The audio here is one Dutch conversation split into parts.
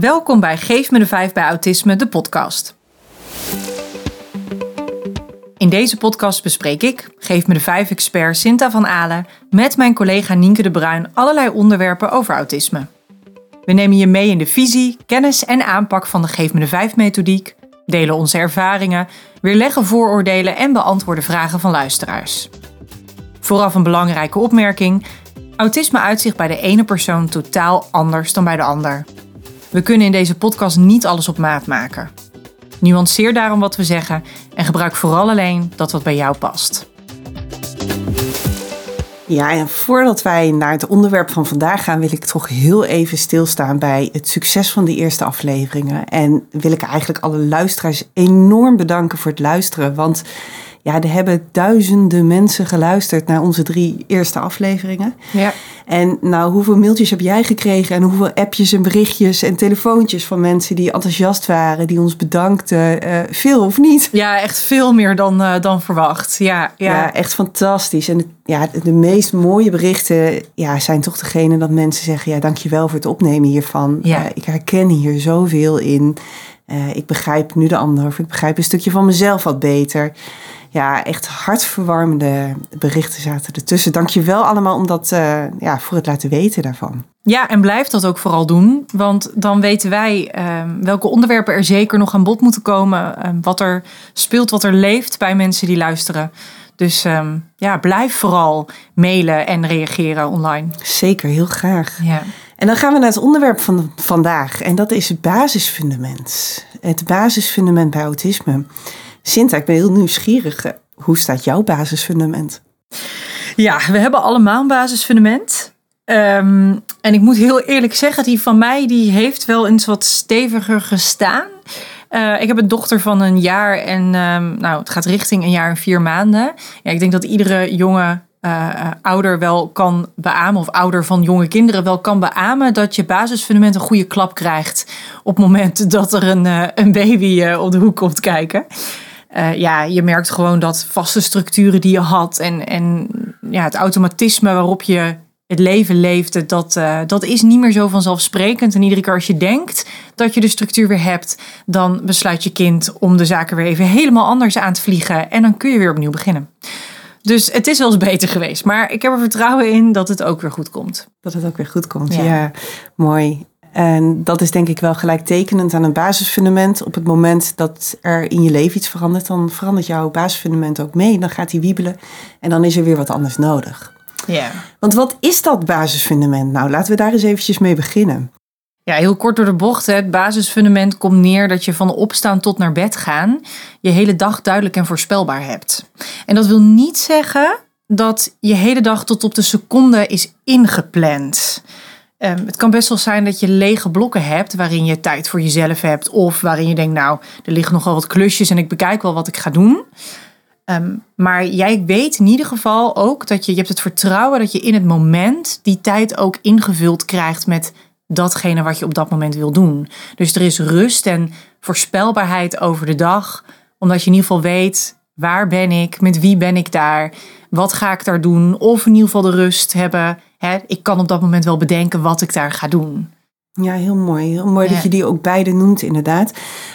Welkom bij Geef me de 5 bij Autisme, de podcast. In deze podcast bespreek ik, Geef me de 5 expert Sinta van Alen, met mijn collega Nienke de Bruin allerlei onderwerpen over autisme. We nemen je mee in de visie, kennis en aanpak van de Geef me de 5 methodiek, delen onze ervaringen, weerleggen vooroordelen en beantwoorden vragen van luisteraars. Vooraf een belangrijke opmerking. Autisme uitzicht bij de ene persoon totaal anders dan bij de ander. We kunnen in deze podcast niet alles op maat maken. Nuanceer daarom wat we zeggen en gebruik vooral alleen dat wat bij jou past. Ja, en voordat wij naar het onderwerp van vandaag gaan, wil ik toch heel even stilstaan bij het succes van de eerste afleveringen. En wil ik eigenlijk alle luisteraars enorm bedanken voor het luisteren. Want ja, er hebben duizenden mensen geluisterd naar onze drie eerste afleveringen. Ja. En nou, hoeveel mailtjes heb jij gekregen en hoeveel appjes en berichtjes en telefoontjes van mensen die enthousiast waren, die ons bedankten, uh, veel of niet? Ja, echt veel meer dan, uh, dan verwacht. Ja, ja. ja, echt fantastisch. En ja, de meest mooie berichten ja, zijn toch degene dat mensen zeggen, ja, dankjewel voor het opnemen hiervan. Ja. Uh, ik herken hier zoveel in. Ik begrijp nu de ander of ik begrijp een stukje van mezelf wat beter ja, echt hartverwarmende berichten zaten ertussen. Dank je wel allemaal om dat, uh, ja, voor het laten weten daarvan. Ja, en blijf dat ook vooral doen. Want dan weten wij uh, welke onderwerpen er zeker nog aan bod moeten komen. Uh, wat er speelt, wat er leeft bij mensen die luisteren. Dus um, ja, blijf vooral mailen en reageren online. Zeker, heel graag. Ja. En dan gaan we naar het onderwerp van vandaag. En dat is het basisfundament. Het basisfundament bij autisme. Sinta, ik ben heel nieuwsgierig. Hoe staat jouw basisfundament? Ja, we hebben allemaal een basisfundament. Um, en ik moet heel eerlijk zeggen, die van mij die heeft wel eens wat steviger gestaan. Uh, ik heb een dochter van een jaar en um, nou, het gaat richting een jaar en vier maanden. Ja, ik denk dat iedere jonge uh, ouder wel kan beamen, of ouder van jonge kinderen wel kan beamen, dat je basisfundament een goede klap krijgt op het moment dat er een, uh, een baby op de hoek komt kijken. Ja, je merkt gewoon dat vaste structuren die je had en, en ja, het automatisme waarop je het leven leefde, dat, dat is niet meer zo vanzelfsprekend. En iedere keer als je denkt dat je de structuur weer hebt, dan besluit je kind om de zaken weer even helemaal anders aan te vliegen. En dan kun je weer opnieuw beginnen. Dus het is wel eens beter geweest. Maar ik heb er vertrouwen in dat het ook weer goed komt. Dat het ook weer goed komt, ja. ja mooi. En dat is denk ik wel gelijktekenend aan een basisfundament. Op het moment dat er in je leven iets verandert, dan verandert jouw basisfundament ook mee. Dan gaat die wiebelen en dan is er weer wat anders nodig. Ja. Want wat is dat basisfundament? Nou, laten we daar eens eventjes mee beginnen. Ja, heel kort door de bocht. Het basisfundament komt neer dat je van opstaan tot naar bed gaan je hele dag duidelijk en voorspelbaar hebt. En dat wil niet zeggen dat je hele dag tot op de seconde is ingepland. Um, het kan best wel zijn dat je lege blokken hebt waarin je tijd voor jezelf hebt. Of waarin je denkt, nou, er liggen nogal wat klusjes en ik bekijk wel wat ik ga doen. Um, maar jij weet in ieder geval ook dat je, je hebt het vertrouwen dat je in het moment die tijd ook ingevuld krijgt met datgene wat je op dat moment wil doen. Dus er is rust en voorspelbaarheid over de dag. Omdat je in ieder geval weet, waar ben ik, met wie ben ik daar, wat ga ik daar doen. Of in ieder geval de rust hebben Hè, ik kan op dat moment wel bedenken wat ik daar ga doen. Ja, heel mooi. Heel mooi ja. dat je die ook beide noemt, inderdaad.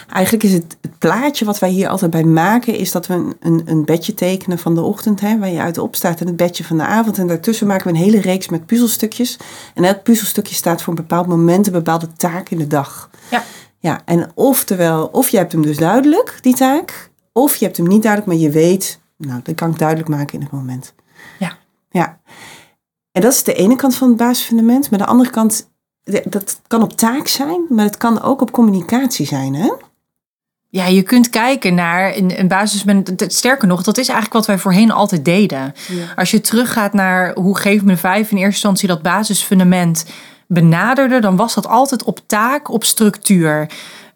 Eigenlijk is het, het, plaatje wat wij hier altijd bij maken, is dat we een, een, een bedje tekenen van de ochtend, hè, waar je uit opstaat, en het bedje van de avond. En daartussen maken we een hele reeks met puzzelstukjes. En elk puzzelstukje staat voor een bepaald moment, een bepaalde taak in de dag. Ja. Ja, en oftewel, of je hebt hem dus duidelijk, die taak, of je hebt hem niet duidelijk, maar je weet, nou, dat kan ik duidelijk maken in het moment. Ja. Ja. En dat is de ene kant van het basisfundament. Maar de andere kant, dat kan op taak zijn, maar het kan ook op communicatie zijn, hè? Ja, je kunt kijken naar een, een basisfundament. Sterker nog, dat is eigenlijk wat wij voorheen altijd deden. Ja. Als je teruggaat naar hoe Geef me vijf in eerste instantie dat basisfundament benaderde, dan was dat altijd op taak, op structuur.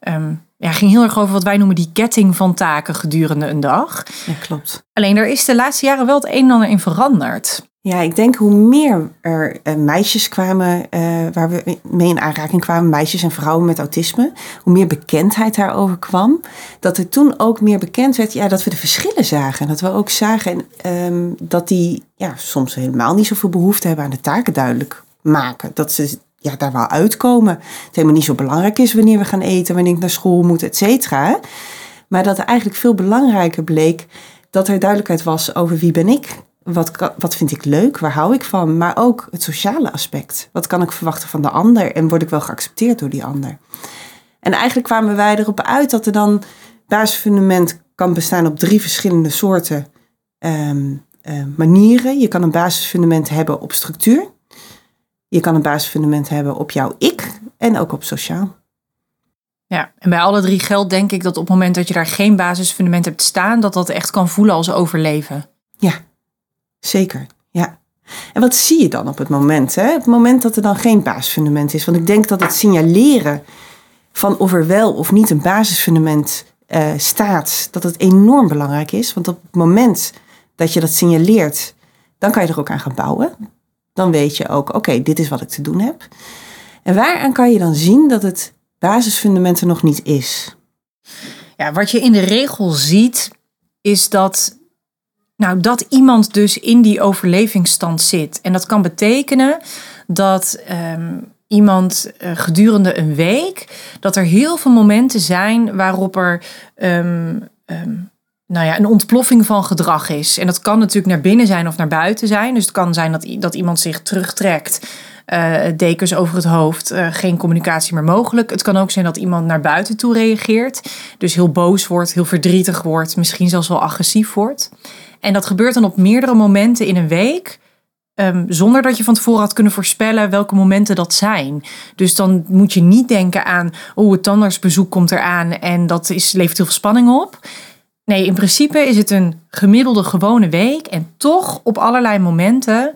Um, ja, ging heel erg over wat wij noemen die ketting van taken gedurende een dag. Ja, klopt. Alleen er is de laatste jaren wel het een en ander in veranderd. Ja, ik denk hoe meer er uh, meisjes kwamen uh, waar we mee in aanraking kwamen, meisjes en vrouwen met autisme, hoe meer bekendheid daarover kwam, dat er toen ook meer bekend werd ja, dat we de verschillen zagen. Dat we ook zagen um, dat die ja, soms helemaal niet zoveel behoefte hebben aan de taken duidelijk maken. Dat ze ja, daar wel uitkomen. Het helemaal niet zo belangrijk is wanneer we gaan eten, wanneer ik naar school moet, et cetera. Maar dat het eigenlijk veel belangrijker bleek dat er duidelijkheid was over wie ben ik. Wat, wat vind ik leuk? Waar hou ik van? Maar ook het sociale aspect. Wat kan ik verwachten van de ander? En word ik wel geaccepteerd door die ander? En eigenlijk kwamen wij erop uit dat er dan basisfundament kan bestaan op drie verschillende soorten ehm, eh, manieren. Je kan een basisfundament hebben op structuur. Je kan een basisfundament hebben op jouw ik en ook op sociaal. Ja, en bij alle drie geldt denk ik dat op het moment dat je daar geen basisfundament hebt staan, dat dat echt kan voelen als overleven. Ja, zeker. Ja. En wat zie je dan op het moment? Hè? Op het moment dat er dan geen basisfundament is. Want ik denk dat het signaleren van of er wel of niet een basisfundament uh, staat, dat het enorm belangrijk is. Want op het moment dat je dat signaleert, dan kan je er ook aan gaan bouwen. Dan weet je ook, oké, dit is wat ik te doen heb. En waaraan kan je dan zien dat het basisfundament er nog niet is? Ja, wat je in de regel ziet, is dat, nou, dat iemand dus in die overlevingsstand zit. En dat kan betekenen dat um, iemand uh, gedurende een week, dat er heel veel momenten zijn waarop er um, um, nou ja, een ontploffing van gedrag is. En dat kan natuurlijk naar binnen zijn of naar buiten zijn. Dus het kan zijn dat, dat iemand zich terugtrekt. Uh, dekens over het hoofd, uh, geen communicatie meer mogelijk. Het kan ook zijn dat iemand naar buiten toe reageert. Dus heel boos wordt, heel verdrietig wordt, misschien zelfs wel agressief wordt. En dat gebeurt dan op meerdere momenten in een week. Um, zonder dat je van tevoren had kunnen voorspellen welke momenten dat zijn. Dus dan moet je niet denken aan, oh, het tandartsbezoek komt eraan en dat is, levert heel veel spanning op. Nee, in principe is het een gemiddelde gewone week. En toch op allerlei momenten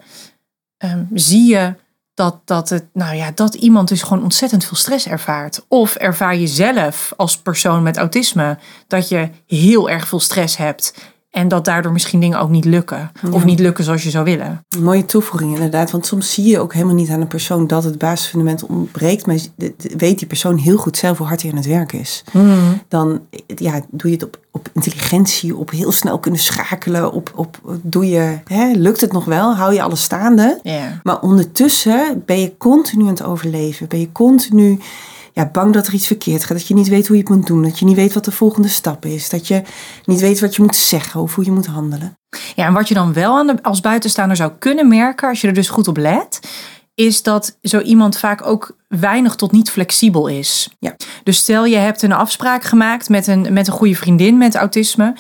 um, zie je dat, dat, het, nou ja, dat iemand dus gewoon ontzettend veel stress ervaart. Of ervaar je zelf als persoon met autisme dat je heel erg veel stress hebt. En dat daardoor misschien dingen ook niet lukken. Of niet lukken zoals je zou willen. mooie toevoeging inderdaad. Want soms zie je ook helemaal niet aan een persoon dat het basisfundament ontbreekt. Maar weet die persoon heel goed zelf hoe hard hij aan het werk is. Mm. Dan ja, doe je het op, op intelligentie, op heel snel kunnen schakelen. Op, op, doe je, hè, lukt het nog wel? Hou je alles staande? Yeah. Maar ondertussen ben je continu aan het overleven. Ben je continu ja, bang dat er iets verkeerd gaat. Dat je niet weet hoe je het moet doen. Dat je niet weet wat de volgende stap is. Dat je niet weet wat je moet zeggen of hoe je moet handelen. Ja, en wat je dan wel aan de, als buitenstaander zou kunnen merken, als je er dus goed op let, is dat zo iemand vaak ook weinig tot niet flexibel is. Ja. Dus stel je hebt een afspraak gemaakt met een, met een goede vriendin met autisme.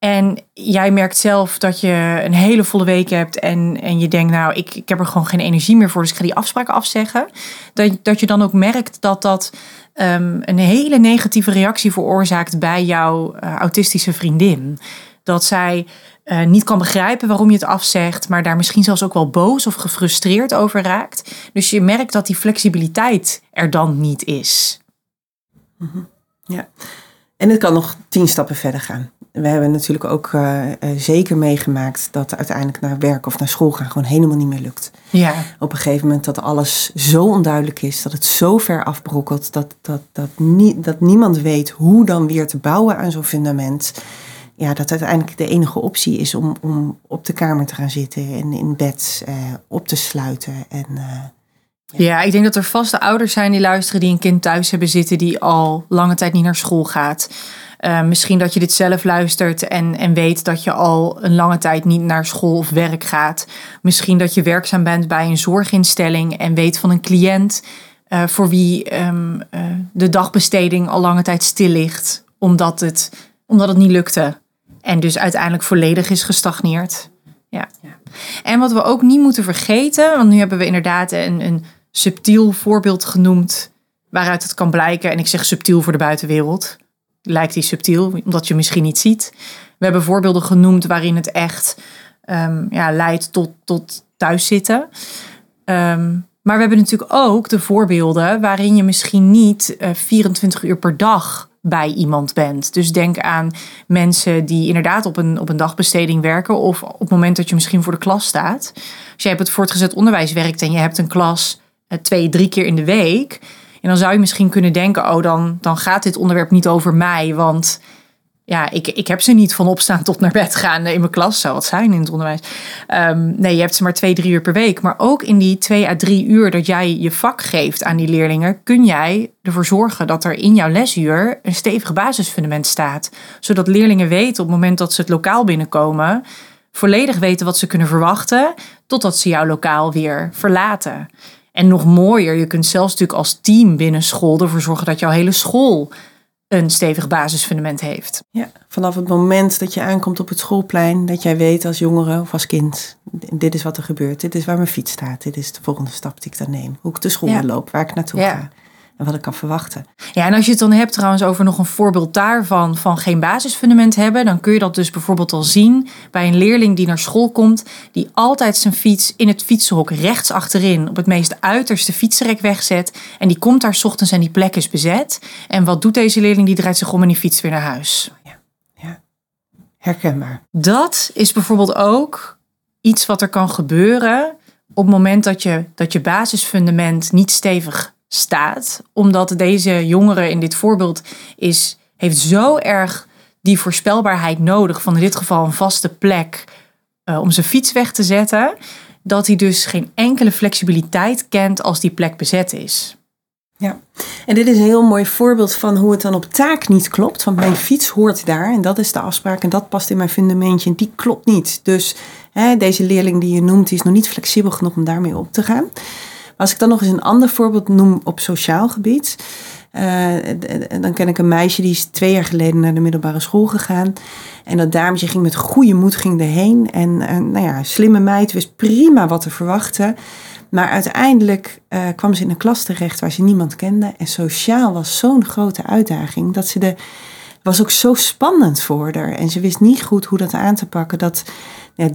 En jij merkt zelf dat je een hele volle week hebt en, en je denkt, nou, ik, ik heb er gewoon geen energie meer voor, dus ik ga die afspraken afzeggen. Dat, dat je dan ook merkt dat dat um, een hele negatieve reactie veroorzaakt bij jouw uh, autistische vriendin. Dat zij uh, niet kan begrijpen waarom je het afzegt, maar daar misschien zelfs ook wel boos of gefrustreerd over raakt. Dus je merkt dat die flexibiliteit er dan niet is. -hmm. Ja, en het kan nog tien stappen verder gaan we hebben natuurlijk ook uh, uh, zeker meegemaakt dat uiteindelijk naar werk of naar school gaan gewoon helemaal niet meer lukt. Ja. Op een gegeven moment dat alles zo onduidelijk is, dat het zo ver afbrokkelt, dat, dat, dat, nie, dat niemand weet hoe dan weer te bouwen aan zo'n fundament. Ja, dat uiteindelijk de enige optie is om, om op de kamer te gaan zitten en in bed uh, op te sluiten. En, ja. ja, ik denk dat er vaste ouders zijn die luisteren die een kind thuis hebben zitten die al lange tijd niet naar school gaat. Uh, misschien dat je dit zelf luistert en, en weet dat je al een lange tijd niet naar school of werk gaat. Misschien dat je werkzaam bent bij een zorginstelling en weet van een cliënt uh, voor wie um, uh, de dagbesteding al lange tijd stil ligt, omdat het, omdat het niet lukte. En dus uiteindelijk volledig is gestagneerd. Ja. ja. En wat we ook niet moeten vergeten, want nu hebben we inderdaad een, een subtiel voorbeeld genoemd waaruit het kan blijken. En ik zeg subtiel voor de buitenwereld lijkt die subtiel, omdat je misschien niet ziet. We hebben voorbeelden genoemd waarin het echt um, ja, leidt tot, tot thuiszitten. Um, maar we hebben natuurlijk ook de voorbeelden waarin je misschien niet uh, 24 uur per dag bij iemand bent. Dus denk aan mensen die inderdaad op een, op een dagbesteding werken of op het moment dat je misschien voor de klas staat. Als jij op het voortgezet onderwijs werkt en je hebt een klas uh, twee, drie keer in de week, en dan zou je misschien kunnen denken, oh dan, dan gaat dit onderwerp niet over mij, want ja, ik, ik heb ze niet van opstaan tot naar bed gaan in mijn klas. Zou wat zijn in het onderwijs. Ehm, nee, je hebt ze maar twee, drie uur per week. Maar ook in die twee à drie uur dat jij je vak geeft aan die leerlingen, kun jij ervoor zorgen dat er in jouw lesuur een stevig basisfundament staat. Zodat leerlingen weten op het moment dat ze het lokaal binnenkomen, volledig weten wat ze kunnen verwachten, totdat ze jouw lokaal weer verlaten. En nog mooier, je kunt zelfs natuurlijk als team binnen school ervoor zorgen dat jouw hele school een stevig basisfundament heeft. Ja, vanaf het moment dat je aankomt op het schoolplein, dat jij weet als jongere of als kind, dit is wat er gebeurt, dit is waar mijn fiets staat, dit is de volgende stap die ik dan neem, hoe ik de school ja. loop, waar ik naartoe ga en wat ik kan verwachten. Ja, en als je het dan hebt trouwens over nog een voorbeeld daarvan van geen basisfundament hebben, dan kun je dat dus bijvoorbeeld al zien bij een leerling die naar school komt, die altijd zijn fiets in het fietsenhok rechts achterin op het meest uiterste fietsenrek wegzet en die komt daar s ochtends en die plek is bezet. En wat doet deze leerling? Die draait zich om en die fietst weer naar huis. Ja, ja. herkenbaar. Dat is bijvoorbeeld ook iets wat er kan gebeuren op het moment dat je, dat je basisfundament niet stevig staat. Omdat deze jongere in dit voorbeeld is, heeft zo erg die voorspelbaarheid nodig. Van in dit geval een vaste plek uh, om zijn fiets weg te zetten. Dat hij dus geen enkele flexibiliteit kent als die plek bezet is. Ja, en dit is een heel mooi voorbeeld van hoe het dan op taak niet klopt. Want mijn fiets hoort daar en dat is de afspraak en dat past in mijn fundamentje en die klopt niet. Dus hè, deze leerling die je noemt, die is nog niet flexibel genoeg om daarmee op te gaan. Als ik dan nog eens een ander voorbeeld noem op sociaal gebied. Uh, dan ken ik een meisje die is twee jaar geleden naar de middelbare school gegaan. En dat dametje ging met goede moed ging erheen. En nou ja, slimme meid wist prima wat te verwachten. Maar uiteindelijk uh, kwam ze in een klas terecht waar ze niemand kende. En sociaal was zo'n grote uitdaging dat ze de was ook zo spannend voor haar. En ze wist niet goed hoe dat aan te pakken. Dat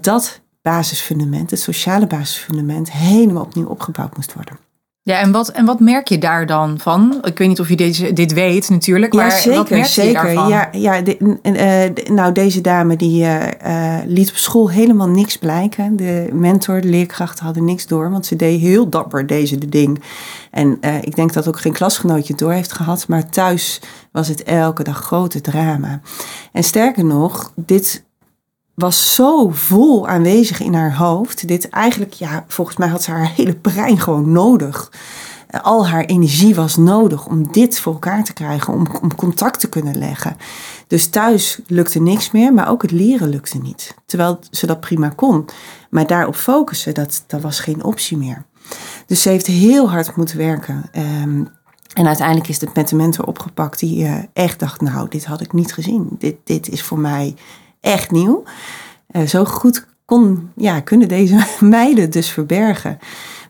dat basisfundament, het sociale basisfundament, helemaal opnieuw opgebouwd moest worden. Ja, en wat, en wat merk je daar dan van? Ik weet niet of je deze, dit weet natuurlijk, maar ja, zeker, wat merk zeker. daarvan? Ja, ja de, uh, nou, deze dame die uh, liet op school helemaal niks blijken. De mentor, de leerkrachten hadden niks door, want ze deed heel dapper deze de ding. En ik denk dat ook geen klasgenootje door heeft gehad, maar thuis was het elke dag grote drama. En sterker nog, dit was zo vol aanwezig in haar hoofd. Dit eigenlijk, ja, volgens mij had ze haar hele brein gewoon nodig. Al haar energie was nodig om dit voor elkaar te krijgen, om, om contact te kunnen leggen. Dus thuis lukte niks meer, maar ook het leren lukte niet. Terwijl ze dat prima kon. Maar daarop focussen, dat, dat was geen optie meer. Dus ze heeft heel hard moeten werken. Ehm, en uiteindelijk is het met de mentor opgepakt die uh, echt dacht, nou, dit had ik niet gezien. Dit, dit is voor mij echt nieuw. Uh, zo goed kon, ja, kunnen deze meiden dus verbergen.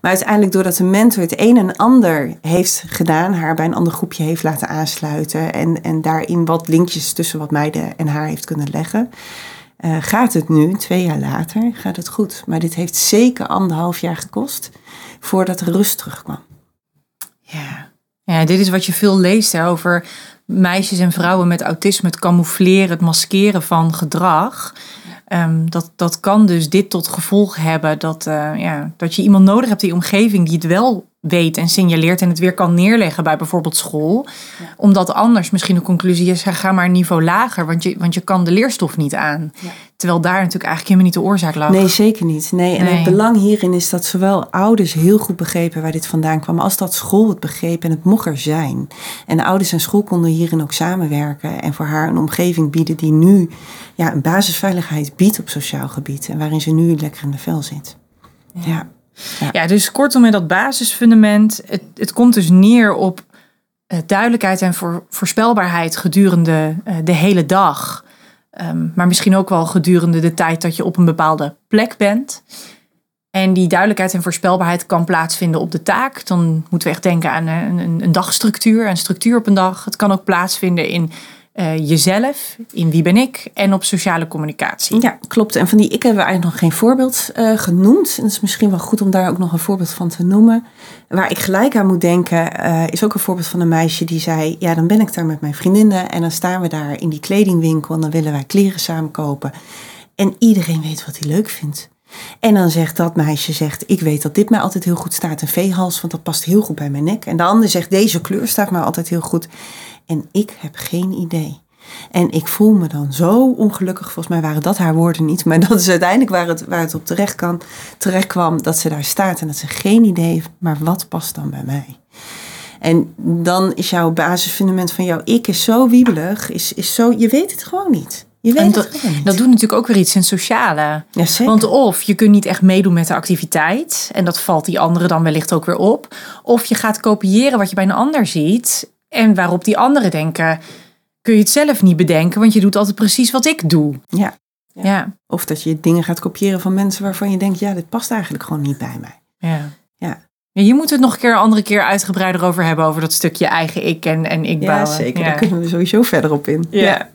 Maar uiteindelijk doordat de mentor het een en ander heeft gedaan, haar bij een ander groepje heeft laten aansluiten en, en daarin wat linkjes tussen wat meiden en haar heeft kunnen leggen, uh, gaat het nu, twee jaar later, gaat het goed. Maar dit heeft zeker anderhalf jaar gekost voordat er rust terugkwam. Ja, ja dit is wat je veel leest over meisjes en vrouwen met autisme het camoufleren, het maskeren van gedrag. Um, dat, dat kan dus dit tot gevolg hebben dat, uh, ja, dat je iemand nodig hebt in je omgeving die het wel weet en signaleert en het weer kan neerleggen bij bijvoorbeeld school. Ja. Omdat anders misschien de conclusie is, ga maar een niveau lager, want je, want je kan de leerstof niet aan. Ja. Terwijl daar natuurlijk eigenlijk helemaal niet de oorzaak lag. Nee, zeker niet. Nee, en nee. het belang hierin is dat zowel ouders heel goed begrepen waar dit vandaan kwam, als dat school het begreep en het mocht er zijn. En ouders en school konden hierin ook samenwerken en voor haar een omgeving bieden die nu ja, een basisveiligheid biedt op sociaal gebied en waarin ze nu lekker in de vel zit. ja. ja. Ja. ja, dus kortom met dat basisfundament, het, het komt dus neer op uh, duidelijkheid en voor, voorspelbaarheid gedurende uh, de hele dag. Um, maar misschien ook wel gedurende de tijd dat je op een bepaalde plek bent. En die duidelijkheid en voorspelbaarheid kan plaatsvinden op de taak. Dan moeten we echt denken aan een, een, een dagstructuur, een structuur op een dag. Het kan ook plaatsvinden in uh, jezelf, in wie ben ik en op sociale communicatie. Ja, klopt. En van die ik hebben we eigenlijk nog geen voorbeeld uh, genoemd. En het is misschien wel goed om daar ook nog een voorbeeld van te noemen. Waar ik gelijk aan moet denken, uh, is ook een voorbeeld van een meisje die zei: Ja, dan ben ik daar met mijn vriendinnen en dan staan we daar in die kledingwinkel en dan willen wij kleren samen kopen. En iedereen weet wat hij leuk vindt. En dan zegt dat meisje, zegt, ik weet dat dit mij altijd heel goed staat, een veehals, want dat past heel goed bij mijn nek. En de ander zegt, deze kleur staat mij altijd heel goed. En ik heb geen idee. En ik voel me dan zo ongelukkig. Volgens mij waren dat haar woorden niet. Maar dat is uiteindelijk waar het, waar het op terecht, kan, terecht kwam. Dat ze daar staat en dat ze geen idee heeft. Maar wat past dan bij mij? En dan is jouw basisfundament van jouw ik is zo wiebelig. Is, is zo, je weet het gewoon niet. Je weet dat, het gewoon niet. dat doet natuurlijk ook weer iets in het sociale. Ja, zeker. Want of je kunt niet echt meedoen met de activiteit. En dat valt die andere dan wellicht ook weer op. Of je gaat kopiëren wat je bij een ander ziet. En waarop die anderen denken, kun je het zelf niet bedenken. Want je doet altijd precies wat ik doe. ja. Ja, Of dat je dingen gaat kopiëren van mensen waarvan je denkt, ja, dit past eigenlijk gewoon niet bij mij. ja. Ja, Ja, je moet het nog een keer een andere keer uitgebreider over hebben. Over dat stukje eigen ik en, en ik ja bouwen. zeker. Ja. Daar kunnen we sowieso verder op in. Ja.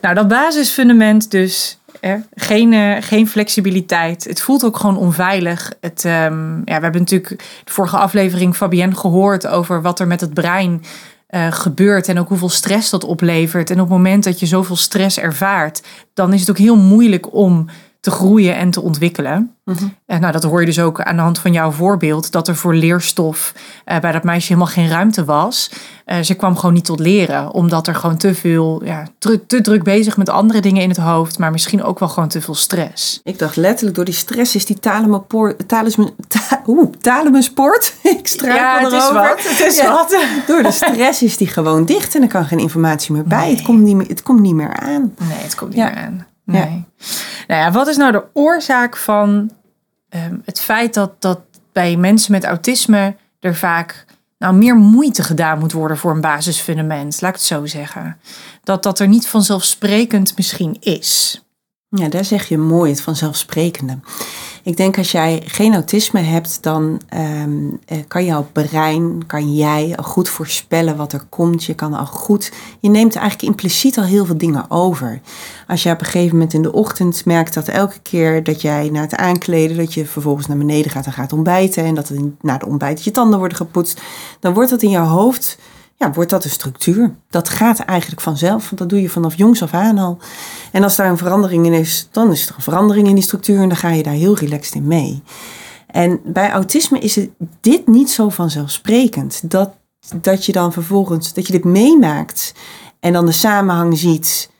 Nou, dat basisfundament dus. Hè, geen, eh, geen flexibiliteit. Het voelt ook gewoon onveilig. Het, ehm, ja, we hebben natuurlijk de vorige aflevering Fabienne gehoord over wat er met het brein eh, gebeurt en ook hoeveel stress dat oplevert. En op het moment dat je zoveel stress ervaart, dan is het ook heel moeilijk om te groeien en te ontwikkelen. Mhm. En nou, dat hoor je dus ook aan de hand van jouw voorbeeld, dat er voor leerstof eh, bij dat meisje helemaal geen ruimte was. Eh, ze kwam gewoon niet tot leren, omdat er gewoon te veel, ja, druk, te druk bezig met andere dingen in het hoofd, maar misschien ook wel gewoon te veel stress. Ik dacht letterlijk, door die stress is die talisman, ta. Ik struikel erover. Het is Ja. wat. Door de stress is die gewoon dicht en er kan geen informatie meer bij. Nee. Het, komt niet meer, het komt niet meer aan. Nee, het komt niet Ja. meer aan. Nee. Nou ja, wat is nou de oorzaak van ehm, het feit dat, dat bij mensen met autisme er vaak nou, meer moeite gedaan moet worden voor een basisfundament, laat ik het zo zeggen. Dat dat er niet vanzelfsprekend misschien is. Ja, daar zeg je mooi het vanzelfsprekende. Ik denk als jij geen autisme hebt, dan ehm, eh, kan jouw brein, kan jij al goed voorspellen wat er komt. Je kan al goed, je neemt eigenlijk impliciet al heel veel dingen over. Als je op een gegeven moment in de ochtend merkt dat elke keer dat jij na het aankleden, dat je vervolgens naar beneden gaat en gaat ontbijten en dat na de ontbijt je tanden worden gepoetst, dan wordt dat in jouw hoofd ja, wordt dat een structuur. Dat gaat eigenlijk vanzelf, want dat doe je vanaf jongs af aan al. En als daar een verandering in is, dan is er een verandering in die structuur en dan ga je daar heel relaxed in mee. En bij autisme is het, dit niet zo vanzelfsprekend. Dat, dat je dan vervolgens, dat je dit meemaakt en dan de samenhang ziet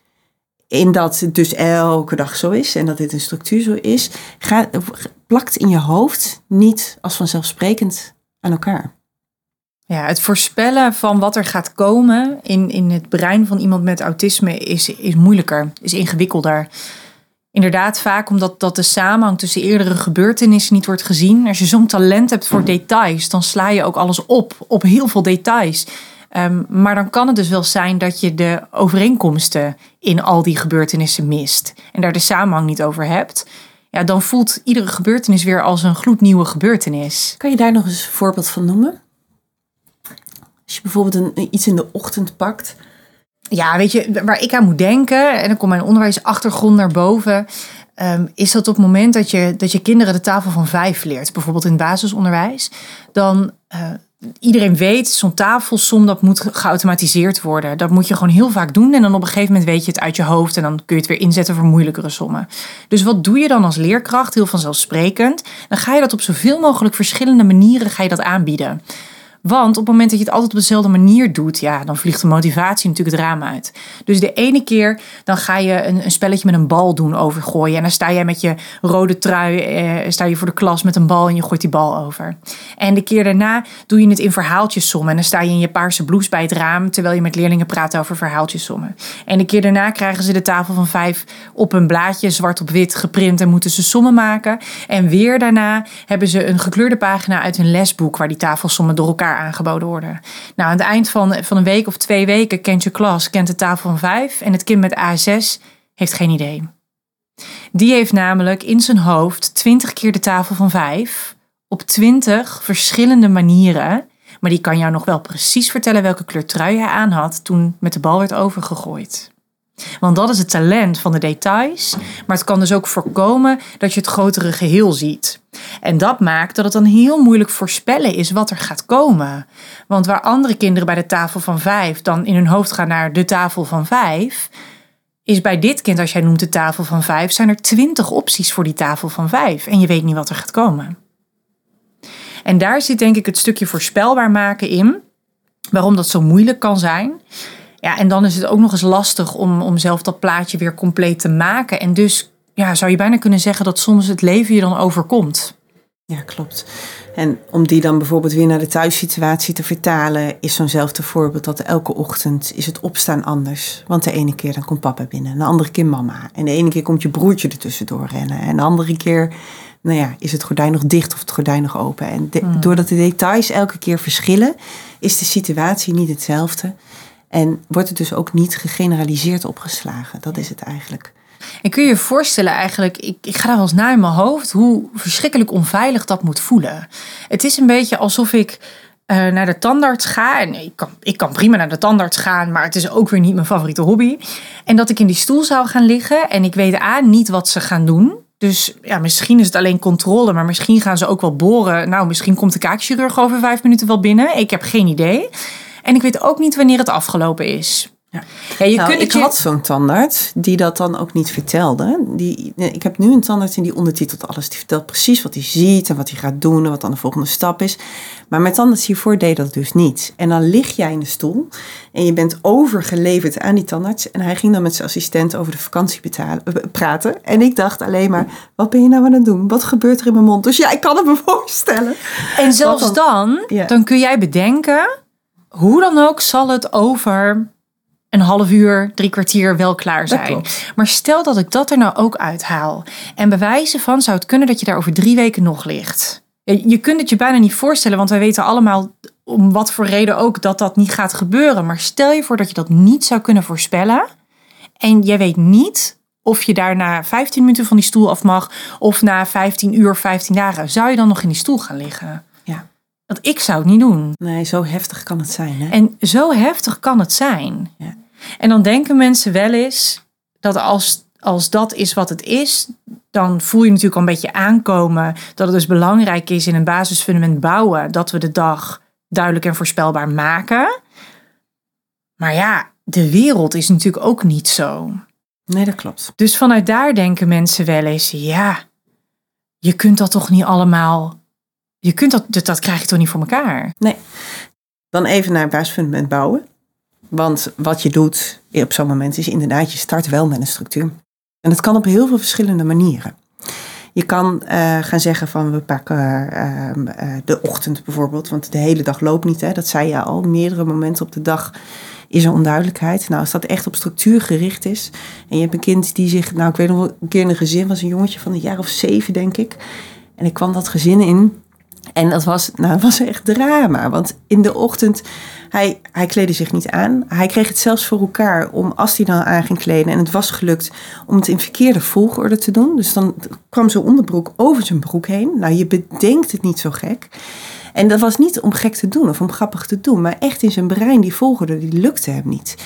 in dat het dus elke dag zo is en dat dit een structuur zo is, plakt in je hoofd niet als vanzelfsprekend aan elkaar. Ja, het voorspellen van wat er gaat komen in, in het brein van iemand met autisme is, is moeilijker, is ingewikkelder. Inderdaad, vaak omdat dat de samenhang tussen eerdere gebeurtenissen niet wordt gezien. Als je zo'n talent hebt voor details, dan sla je ook alles op, op heel veel details. Ehm, maar dan kan het dus wel zijn dat je de overeenkomsten in al die gebeurtenissen mist. En daar de samenhang niet over hebt. Ja, dan voelt iedere gebeurtenis weer als een gloednieuwe gebeurtenis. Kan je daar nog eens een voorbeeld van noemen? Als je bijvoorbeeld een, iets in de ochtend pakt. Ja, weet je, waar ik aan moet denken, en dan komt mijn onderwijsachtergrond naar boven, ehm, is dat op het moment dat je, dat je kinderen de tafel van vijf leert, bijvoorbeeld in het basisonderwijs, dan uh, iedereen weet, zo'n tafelsom, dat moet geautomatiseerd worden. Dat moet je gewoon heel vaak doen en dan op een gegeven moment weet je het uit je hoofd en dan kun je het weer inzetten voor moeilijkere sommen. Dus wat doe je dan als leerkracht, heel vanzelfsprekend? Dan ga je dat op zoveel mogelijk verschillende manieren ga je dat aanbieden. Want op het moment dat je het altijd op dezelfde manier doet, ja, dan vliegt de motivatie natuurlijk het raam uit. Dus de ene keer dan ga je een, een spelletje met een bal doen overgooien. En dan sta jij met je rode trui, eh, sta je voor de klas met een bal en je gooit die bal over. En de keer daarna doe je het in verhaaltjessommen. En dan sta je in je paarse blouse bij het raam terwijl je met leerlingen praat over verhaaltjessommen. En de keer daarna krijgen ze de tafel van vijf op een blaadje zwart op wit geprint en moeten ze sommen maken. En weer daarna hebben ze een gekleurde pagina uit hun lesboek waar die tafelsommen door elkaar aangeboden worden. Nou, aan het eind van, van een week of twee weken kent je klas, kent de tafel van vijf en het kind met A6 heeft geen idee. Die heeft namelijk in zijn hoofd twintig keer de tafel van vijf op twintig verschillende manieren, maar die kan jou nog wel precies vertellen welke kleur trui hij aan had toen met de bal werd overgegooid. Want dat is het talent van de details. Maar het kan dus ook voorkomen dat je het grotere geheel ziet. En dat maakt dat het dan heel moeilijk voorspellen is wat er gaat komen. Want waar andere kinderen bij de tafel van vijf dan in hun hoofd gaan naar de tafel van vijf. Is bij dit kind, als jij noemt de tafel van vijf, zijn er twintig opties voor die tafel van vijf. En je weet niet wat er gaat komen. En daar zit denk ik het stukje voorspelbaar maken in. Waarom dat zo moeilijk kan zijn. Ja, en dan is het ook nog eens lastig om, om zelf dat plaatje weer compleet te maken. En dus ja, zou je bijna kunnen zeggen dat soms het leven je dan overkomt. Ja, klopt. En om die dan bijvoorbeeld weer naar de thuissituatie te vertalen, is zo'nzelfde voorbeeld dat elke ochtend is het opstaan anders. Want de ene keer dan komt papa binnen, de andere keer mama. En de ene keer komt je broertje er tussendoor rennen. En de andere keer, nou ja, is het gordijn nog dicht of het gordijn nog open. En hmm. doordat de details elke keer verschillen, is de situatie niet hetzelfde. En wordt het dus ook niet gegeneraliseerd opgeslagen. Dat is het eigenlijk. En kun je je voorstellen eigenlijk, ik, ik ga daar wel eens naar in mijn hoofd, hoe verschrikkelijk onveilig dat moet voelen. Het is een beetje alsof ik uh, naar de tandarts ga. En ik kan, ik kan prima naar de tandarts gaan, maar het is ook weer niet mijn favoriete hobby. En dat ik in die stoel zou gaan liggen en ik weet aan niet wat ze gaan doen. Dus ja, misschien is het alleen controle, maar misschien gaan ze ook wel boren. Nou, misschien komt de kaakchirurg over vijf minuten wel binnen. Ik heb geen idee. En ik weet ook niet wanneer het afgelopen is. Ja. Ja, je nou, kunt ik had zo'n tandarts die dat dan ook niet vertelde. Die, ik heb nu een tandarts en die ondertitelt alles. Die vertelt precies wat hij ziet en wat hij gaat doen en wat dan de volgende stap is. Maar mijn tandarts hiervoor deed dat dus niet. En dan lig jij in de stoel en je bent overgeleverd aan die tandarts. En hij ging dan met zijn assistent over de vakantie betalen, eh, praten. En ik dacht alleen maar, wat ben je nou aan het doen? Wat gebeurt er in mijn mond? Dus ja, ik kan het me voorstellen. En zelfs dan, dan kun jij bedenken, hoe dan ook zal het over een half uur, drie kwartier wel klaar zijn. Maar stel dat ik dat er nou ook uithaal. En bewijzen van zou het kunnen dat je daar over drie weken nog ligt. Je kunt het je bijna niet voorstellen, want wij weten allemaal om wat voor reden ook dat dat niet gaat gebeuren. Maar stel je voor dat je dat niet zou kunnen voorspellen. En jij weet niet of je daar na 15 minuten van die stoel af mag. Of na 15 uur, 15 dagen. Zou je dan nog in die stoel gaan liggen? Want ik zou het niet doen. Nee, zo heftig kan het zijn. Hè? En zo heftig kan het zijn. Ja. En dan denken mensen wel eens dat als, als dat is wat het is, dan voel je natuurlijk al een beetje aankomen dat het dus belangrijk is in een basisfundament bouwen dat we de dag duidelijk en voorspelbaar maken. Maar ja, de wereld is natuurlijk ook niet zo. Nee, dat klopt. Dus vanuit daar denken mensen wel eens, ja, je kunt dat toch niet allemaal, je kunt dat, dat, krijg je toch niet voor elkaar? Nee. Dan even naar basisfundament bouwen. Want wat je doet op zo'n moment is inderdaad, je start wel met een structuur. En dat kan op heel veel verschillende manieren. Je kan uh, gaan zeggen van we pakken uh, de ochtend bijvoorbeeld, want de hele dag loopt niet. Hè? Dat zei je al, meerdere momenten op de dag is er onduidelijkheid. Nou, als dat echt op structuur gericht is en je hebt een kind die zich, nou ik weet nog wel, een keer in een gezin was een jongetje van een jaar of zeven denk ik. En ik kwam dat gezin in en dat was, nou, was echt drama. Want in de ochtend, hij, hij kleedde zich niet aan. Hij kreeg het zelfs voor elkaar om, als hij dan aan ging kleden... en het was gelukt, om het in verkeerde volgorde te doen. Dus dan kwam zijn onderbroek over zijn broek heen. Nou, je bedenkt het niet zo gek. En dat was niet om gek te doen of om grappig te doen... maar echt in zijn brein, die volgorde, die lukte hem niet.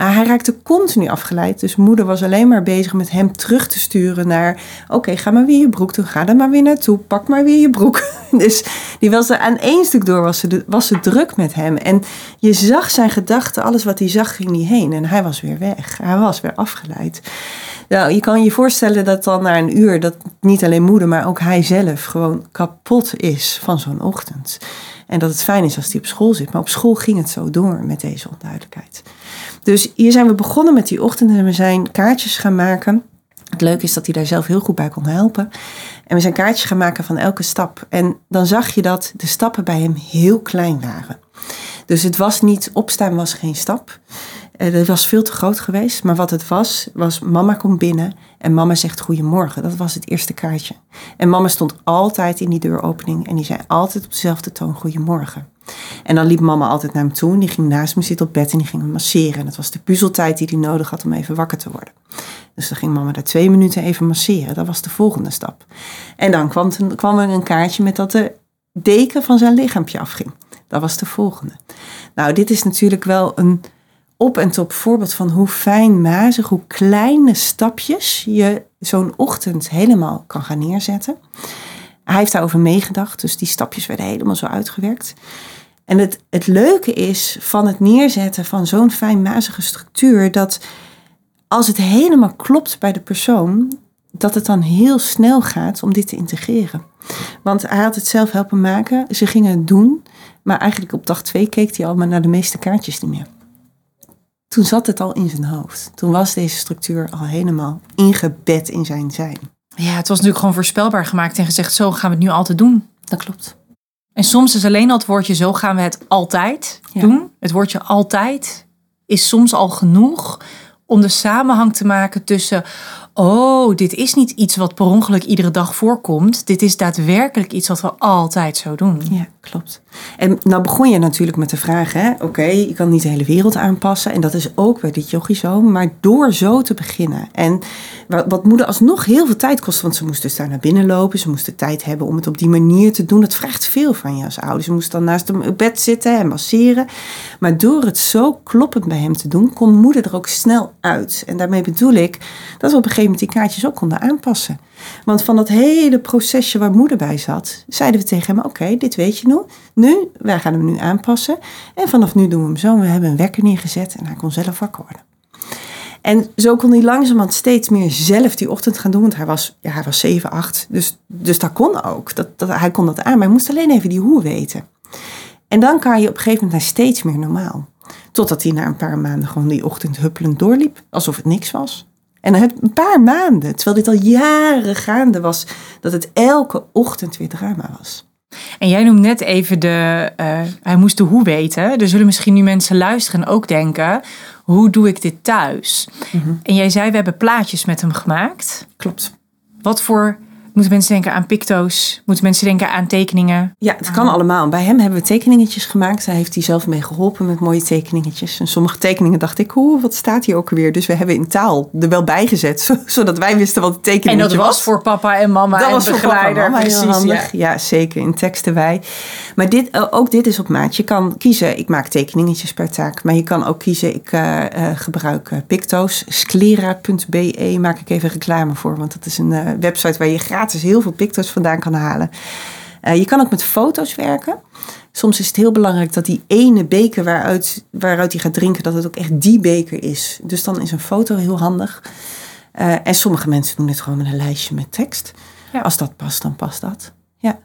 Ah, hij raakte continu afgeleid. Dus moeder was alleen maar bezig met hem terug te sturen naar... oké, ga maar weer je broek doen. Ga er maar weer naartoe. Pak maar weer je broek. Dus die was er aan één stuk door was ze, was druk met hem. En je zag zijn gedachten. Alles wat hij zag ging niet heen. En hij was weer weg. Hij was weer afgeleid. Nou, je kan je voorstellen dat dan na een uur... dat niet alleen moeder, maar ook hij zelf... gewoon kapot is van zo'n ochtend. En dat het fijn is als hij op school zit. Maar op school ging het zo door met deze onduidelijkheid. Dus hier zijn we begonnen met die ochtend en we zijn kaartjes gaan maken. Het leuke is dat hij daar zelf heel goed bij kon helpen. En we zijn kaartjes gaan maken van elke stap. En dan zag je dat de stappen bij hem heel klein waren. Dus het was niet, opstaan was geen stap. Eh, dat was veel te groot geweest. Maar wat het was, was mama komt binnen en mama zegt goedemorgen. Dat was het eerste kaartje. En mama stond altijd in die deuropening en die zei altijd op dezelfde toon goedemorgen. En dan liep mama altijd naar hem toe en die ging naast me zitten op bed en die ging me masseren. En dat was de puzzeltijd die hij nodig had om even wakker te worden. Dus dan ging mama daar twee minuten even masseren. Dat was de volgende stap. En dan kwam, kwam er een kaartje met dat de deken van zijn lichaampje afging. Dat was de volgende. Nou, dit is natuurlijk wel een op en top voorbeeld van hoe fijnmazig, hoe kleine stapjes je zo'n ochtend helemaal kan gaan neerzetten. Hij heeft daarover meegedacht, dus die stapjes werden helemaal zo uitgewerkt. En het, het leuke is van het neerzetten van zo'n fijnmazige structuur, dat als het helemaal klopt bij de persoon, dat het dan heel snel gaat om dit te integreren. Want hij had het zelf helpen maken, ze gingen het doen, maar eigenlijk op dag twee keek hij al maar naar de meeste kaartjes niet meer. Toen zat het al in zijn hoofd. Toen was deze structuur al helemaal ingebed in zijn zijn. Ja, het was natuurlijk gewoon voorspelbaar gemaakt en gezegd: zo gaan we het nu altijd doen. Dat klopt. En soms is alleen al het woordje zo gaan we het altijd Ja. doen. Het woordje altijd is soms al genoeg om de samenhang te maken tussen. Oh, dit is niet iets wat per ongeluk iedere dag voorkomt. Dit is daadwerkelijk iets wat we altijd zo doen. Ja, klopt. En nou begon je natuurlijk met de vraag, hè, oké, je kan niet de hele wereld aanpassen. En dat is ook bij dit yogi zo. Maar door zo te beginnen. En wa- wat moeder alsnog heel veel tijd kost, want ze moest dus daar naar binnen lopen. Ze moest de tijd hebben om het op die manier te doen. Dat vraagt veel van je als ouder. Ze moest dan naast hem op bed zitten en masseren. Maar door het zo kloppend bij hem te doen, kon moeder er ook snel uit. En daarmee bedoel ik dat we op een gegeven moment die kaartjes ook konden aanpassen. Want van dat hele procesje waar moeder bij zat, zeiden we tegen hem: Oké, dit weet je nu. Nu, wij gaan hem nu aanpassen. En vanaf nu doen we hem zo. We hebben een wekker neergezet en hij kon zelf wakker worden. En zo kon hij langzamerhand steeds meer zelf die ochtend gaan doen. Want hij was, ja, hij was 7, 8. Dus, dus dat kon ook. Dat, dat, hij kon dat aan. Maar hij moest alleen even die hoe weten. En dan kan je op een gegeven moment naar steeds meer normaal. Totdat hij na een paar maanden gewoon die ochtend huppelend doorliep. Alsof het niks was. En heb een paar maanden, terwijl dit al jaren gaande was, dat het elke ochtend weer drama was. En jij noemt net even de. eh, hij moest de hoe weten. Er zullen misschien nu mensen luisteren en ook denken: hoe doe ik dit thuis? En jij zei: we hebben plaatjes met hem gemaakt. Klopt. Wat voor. Moeten mensen denken aan picto's? Moeten mensen denken aan tekeningen? Ja, het kan allemaal. Bij hem hebben we tekeningetjes gemaakt. Daar heeft hij zelf mee geholpen met mooie tekeningetjes. En sommige tekeningen dacht ik, hoe, wat staat hier ook alweer? Dus we hebben in taal er wel bij gezet, zo- zodat wij wisten wat de En tekening dat was voor papa en mama Dat en was voor papa en mama precies, ja. zeker. In teksten wij. Maar dit, eh, ook dit is op maat. Je kan kiezen, ik maak tekeningetjes per taak. Maar je kan ook kiezen, ik eh, eh, gebruik Picto's. Sclera.be maak ik even reclame voor. Want dat is een website waar je gratis heel veel Picto's vandaan kan halen. Eh, je kan ook met foto's werken. Soms is het heel belangrijk dat die ene beker waaruit, waaruit hij gaat drinken, dat het ook echt die beker is. Dus dan is een foto heel handig. Eh, en sommige mensen doen dit gewoon met een lijstje met tekst. Ja. Als dat past, dan past dat. Ja.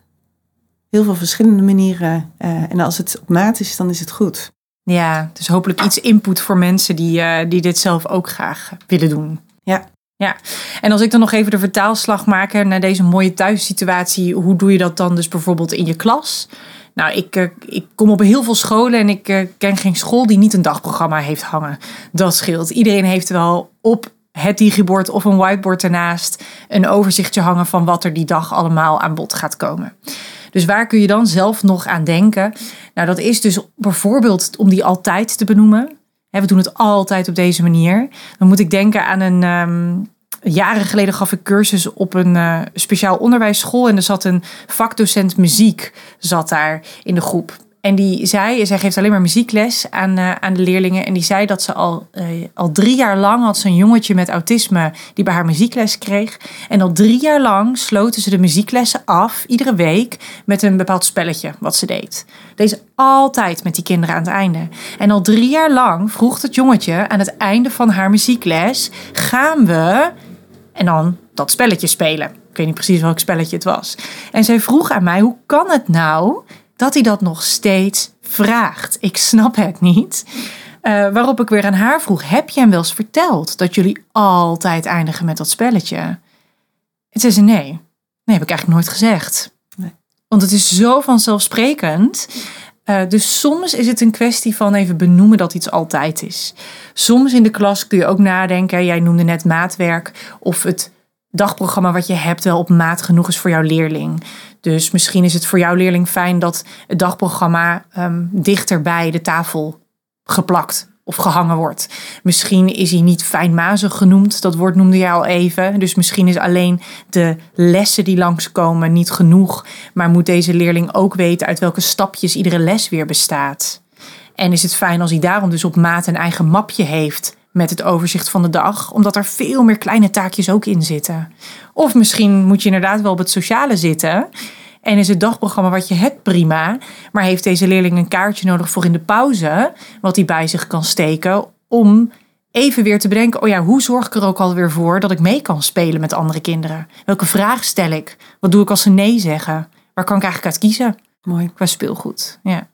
Heel veel verschillende manieren. eh, en als het op maat is, dan is het goed. Ja, dus hopelijk iets input voor mensen die, die dit zelf ook graag willen doen. Ja. Ja, en als ik dan nog even de vertaalslag maak naar deze mooie thuissituatie, hoe doe je dat dan dus bijvoorbeeld in je klas? Nou, ik, eh, ik kom op heel veel scholen en ik eh, ken geen school die niet een dagprogramma heeft hangen. Dat scheelt. Iedereen heeft wel op het digibord of een whiteboard ernaast een overzichtje hangen van wat er die dag allemaal aan bod gaat komen. Dus waar kun je dan zelf nog aan denken? Nou, dat is dus bijvoorbeeld om die altijd te benoemen. Hè, we doen het altijd op deze manier. Dan moet ik denken aan een. ehm, jaren geleden gaf ik cursus op een eh, speciaal onderwijsschool. En er zat een vakdocent muziek zat daar in de groep. En die zei, zij geeft alleen maar muziekles aan, eh, aan de leerlingen. En die zei dat ze al, eh, al drie jaar lang had ze een jongetje met autisme die bij haar muziekles kreeg. En al drie jaar lang sloten ze de muzieklessen af, iedere week, met een bepaald spelletje wat ze deed. Deed ze altijd met die kinderen aan het einde. En al drie jaar lang vroeg het jongetje aan het einde van haar muziekles: gaan we en dan dat spelletje spelen. Ik weet niet precies welk spelletje het was. En zij vroeg aan mij: hoe kan het nou dat hij dat nog steeds vraagt? Ik snap het niet. Eh, waarop ik weer aan haar vroeg: heb je hem wel eens verteld dat jullie altijd eindigen met dat spelletje? En zei ze: nee, nee, heb ik eigenlijk nooit gezegd. Nee. Want het is zo vanzelfsprekend. Eh, dus soms is het een kwestie van even benoemen dat iets altijd is. Soms in de klas kun je ook nadenken. Jij noemde net maatwerk. Of het dagprogramma wat je hebt wel op maat genoeg is voor jouw leerling. Dus misschien is het voor jouw leerling fijn dat het dagprogramma ehm, dichter bij de tafel geplakt of gehangen wordt. Misschien is hij niet fijnmazig genoemd. Dat woord noemde jij al even. Dus misschien is alleen de lessen die langskomen niet genoeg. Maar moet deze leerling ook weten uit welke stapjes iedere les weer bestaat. En is het fijn als hij daarom dus op maat een eigen mapje heeft met het overzicht van de dag, omdat er veel meer kleine taakjes ook in zitten. Of misschien moet je inderdaad wel op het sociale zitten. En is het dagprogramma wat je hebt prima, maar heeft deze leerling een kaartje nodig voor in de pauze, wat hij bij zich kan steken om even weer te bedenken, oh ja, hoe zorg ik er ook alweer voor dat ik mee kan spelen met andere kinderen? Welke vraag stel ik? Wat doe ik als ze nee zeggen? Waar kan ik eigenlijk uit kiezen Mooi. qua speelgoed? Ja.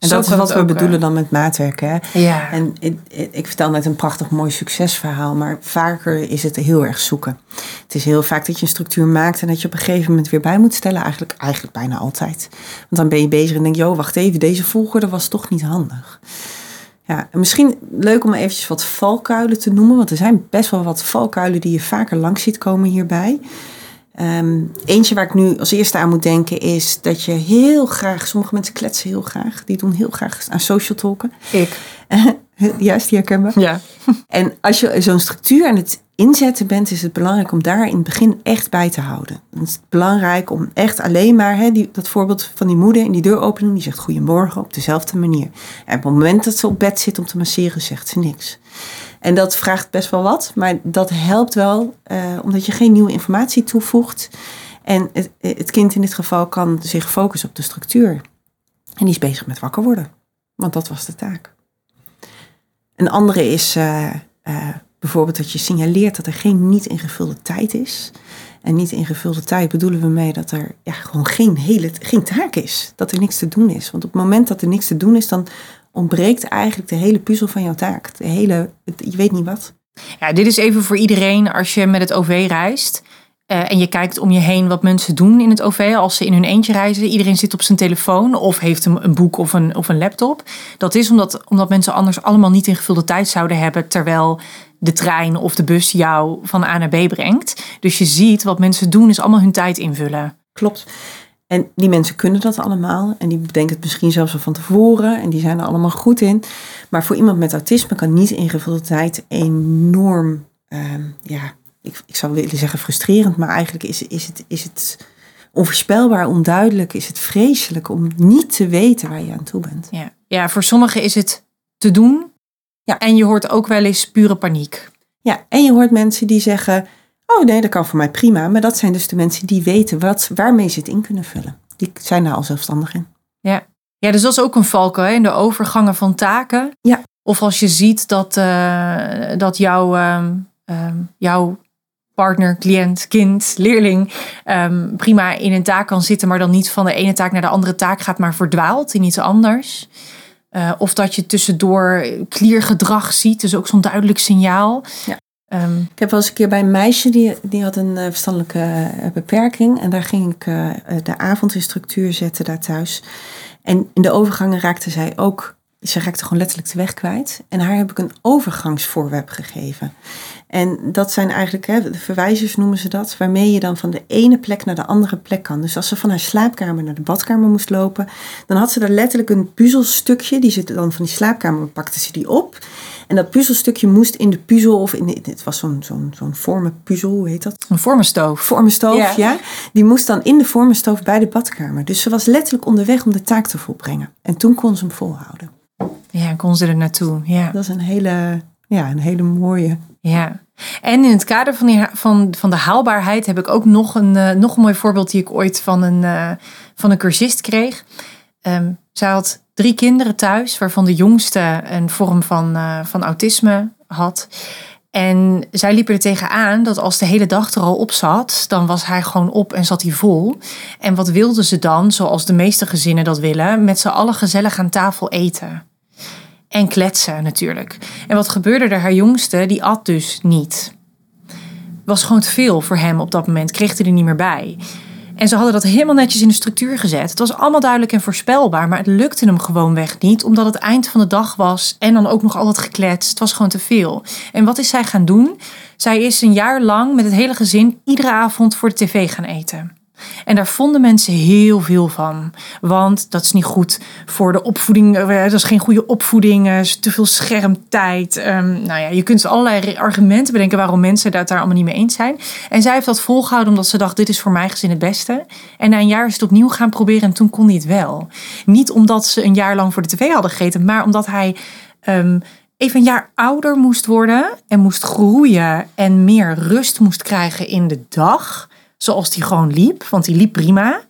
En Zo dat is wat we ook, bedoelen dan met maatwerk. Hè? Ja. En ik, ik vertel net een prachtig mooi succesverhaal, maar vaker is het heel erg zoeken. Het is heel vaak dat je een structuur maakt en dat je op een gegeven moment weer bij moet stellen. Eigenlijk, eigenlijk bijna altijd. Want dan ben je bezig en denk je, oh wacht even, deze volgorde was toch niet handig. Ja, en misschien leuk om eventjes wat valkuilen te noemen, want er zijn best wel wat valkuilen die je vaker langs ziet komen hierbij. Ehm, eentje waar ik nu als eerste aan moet denken is dat je heel graag, sommige mensen kletsen heel graag, die doen heel graag aan social talken. Ik. Juist, die herkenbaar. Ja. En als je zo'n structuur aan het inzetten bent, is het belangrijk om daar in het begin echt bij te houden. Dan is het belangrijk om echt alleen maar, hè, die, dat voorbeeld van die moeder in die deuropening, die zegt goedemorgen op dezelfde manier. En op het moment dat ze op bed zit om te masseren, zegt ze niks. En dat vraagt best wel wat, maar dat helpt wel, eh, omdat je geen nieuwe informatie toevoegt. En het, het kind in dit geval kan zich focussen op de structuur. En die is bezig met wakker worden, want dat was de taak. Een andere is eh, eh, bijvoorbeeld dat je signaleert dat er geen niet ingevulde tijd is. En niet ingevulde tijd bedoelen we mee dat er ja, gewoon geen, hele, geen taak is. Dat er niks te doen is. Want op het moment dat er niks te doen is, dan ontbreekt eigenlijk de hele puzzel van jouw taak. De hele, je weet niet wat. Ja, dit is even voor iedereen als je met het OV reist. eh, en je kijkt om je heen wat mensen doen in het OV als ze in hun eentje reizen. Iedereen zit op zijn telefoon of heeft een, een boek of een, of een laptop. Dat is omdat, omdat mensen anders allemaal niet ingevulde tijd zouden hebben. Terwijl de trein of de bus jou van A naar B brengt. Dus je ziet wat mensen doen is allemaal hun tijd invullen. Klopt. En die mensen kunnen dat allemaal. En die bedenken het misschien zelfs al van tevoren. En die zijn er allemaal goed in. Maar voor iemand met autisme kan niet ingevulde tijd enorm, ehm, ja, ik, ik zou willen zeggen frustrerend. Maar eigenlijk is, is, het, is het onvoorspelbaar, onduidelijk. Is het vreselijk om niet te weten waar je aan toe bent. Ja, ja voor sommigen is het te doen. Ja. En je hoort ook wel eens pure paniek. Ja, en je hoort mensen die zeggen: Oh nee, dat kan voor mij prima. Maar dat zijn dus de mensen die weten wat, waarmee ze het in kunnen vullen. Die zijn daar al zelfstandig in. Ja. ja, dus dat is ook een valkuil hè, in de overgangen van taken. Ja. Of als je ziet dat, eh, dat jouw, ehm, ehm, jouw partner, cliënt, kind, leerling ehm, prima in een taak kan zitten, maar dan niet van de ene taak naar de andere taak gaat, maar verdwaalt in iets anders. Eh, of dat je tussendoor kliergedrag ziet, dus ook zo'n duidelijk signaal. Ja. Ehm, Ik heb wel eens een keer bij een meisje die, die had een eh, verstandelijke eh, beperking. En daar ging ik eh, de avond in structuur zetten daar thuis. En in de overgangen raakte zij ook, ze raakte gewoon letterlijk de weg kwijt. En haar heb ik een overgangsvoorwerp gegeven. En dat zijn eigenlijk, hè, de verwijzers noemen ze dat, waarmee je dan van de ene plek naar de andere plek kan. Dus als ze van haar slaapkamer naar de badkamer moest lopen, dan had ze daar letterlijk een puzzelstukje. Die zit dan van die slaapkamer, pakte ze die op. En dat puzzelstukje moest in de puzzel, of in de, het was zo'n zo'n zo'n vormenpuzzel, hoe heet dat? een vormenstoof. Vormenstoof, Ja. ja. Die moest dan in de vormenstoof bij de badkamer. Dus ze was letterlijk onderweg om de taak te volbrengen. En toen kon ze hem volhouden. Ja, kon ze er naartoe. Ja. Dat is een hele, ja, een hele mooie. Ja, en in het kader van, die, van, van de haalbaarheid heb ik ook nog een, eh, nog een mooi voorbeeld die ik ooit van een, eh, van een cursist kreeg. Ehm, zij had drie kinderen thuis, waarvan de jongste een vorm van, eh, van autisme had. En zij liepen er tegenaan dat als de hele dag er al op zat, dan was hij gewoon op en zat hij vol. En wat wilden ze dan, zoals de meeste gezinnen dat willen, met z'n allen gezellig aan tafel eten. En kletsen natuurlijk. En wat gebeurde er? Haar jongste, die at dus niet. Was gewoon te veel voor hem op dat moment. Kreeg hij er niet meer bij. En ze hadden dat helemaal netjes in de structuur gezet. Het was allemaal duidelijk en voorspelbaar. Maar het lukte hem gewoonweg niet. Omdat het eind van de dag was. En dan ook nog al het gekletst. Het was gewoon te veel. En wat is zij gaan doen? Zij is een jaar lang met het hele gezin iedere avond voor de tv gaan eten. En daar vonden mensen heel veel van. Want dat is niet goed voor de opvoeding. eh, Dat is geen goede opvoeding. eh, te veel schermtijd. Ehm, nou ja, je kunt allerlei argumenten bedenken waarom mensen dat daar allemaal niet mee eens zijn. En zij heeft dat volgehouden omdat ze dacht: dit is voor mijn gezin het beste. En na een jaar is het opnieuw gaan proberen en toen kon hij het wel. Niet omdat ze een jaar lang voor de tv hadden gegeten, maar omdat hij. ehm, Even een jaar ouder moest worden en moest groeien en meer rust moest krijgen in de dag zoals hij gewoon liep, want hij liep prima.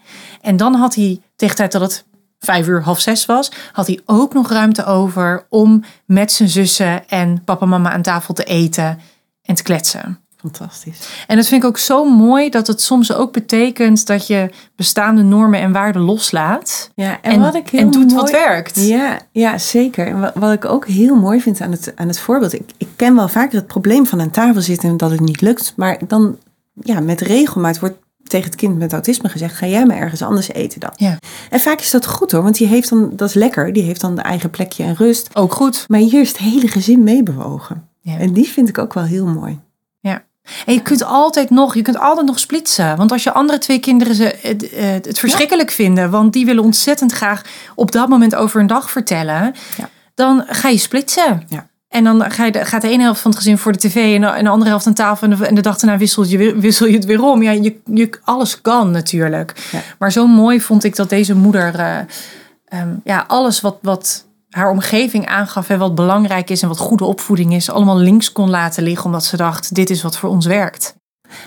En dan had hij, tegen tijd dat het vijf uur, half zes was, had hij ook nog ruimte over om met zijn zussen en papa en mama aan tafel te eten en te kletsen. Fantastisch. En dat vind ik ook zo mooi dat het soms ook betekent dat je bestaande normen en waarden loslaat. Ja, en, En, wat ik heel en doet mooi, wat werkt. Ja, ja, zeker. En wat, wat ik ook heel mooi vind aan het, aan het voorbeeld. Ik, ik ken wel vaker het probleem van aan tafel zitten en dat het niet lukt. Maar dan, ja, met regelmaat wordt tegen het kind met autisme gezegd: ga jij maar ergens anders eten dan. Ja. En vaak is dat goed hoor, want die heeft dan, dat is lekker. Die heeft dan de eigen plekje en rust. Ook goed. Maar hier is het hele gezin meebewogen. Ja. En die vind ik ook wel heel mooi. En je kunt altijd nog, je kunt altijd nog splitsen. Want als je andere twee kinderen ze het, het, het verschrikkelijk vinden, want die willen ontzettend graag op dat moment over een dag vertellen, Ja. dan ga je splitsen. Ja. En dan ga je, gaat de ene helft van het gezin voor de tv en de, en de andere helft aan tafel. En de, en de dag daarna wissel je, wissel je het weer om. Ja, je, je, alles kan natuurlijk. Ja. Maar zo mooi vond ik dat deze moeder eh, ehm, ja, alles wat, wat haar omgeving aangaf en wat belangrijk is en wat goede opvoeding is, allemaal links kon laten liggen. Omdat ze dacht, dit is wat voor ons werkt.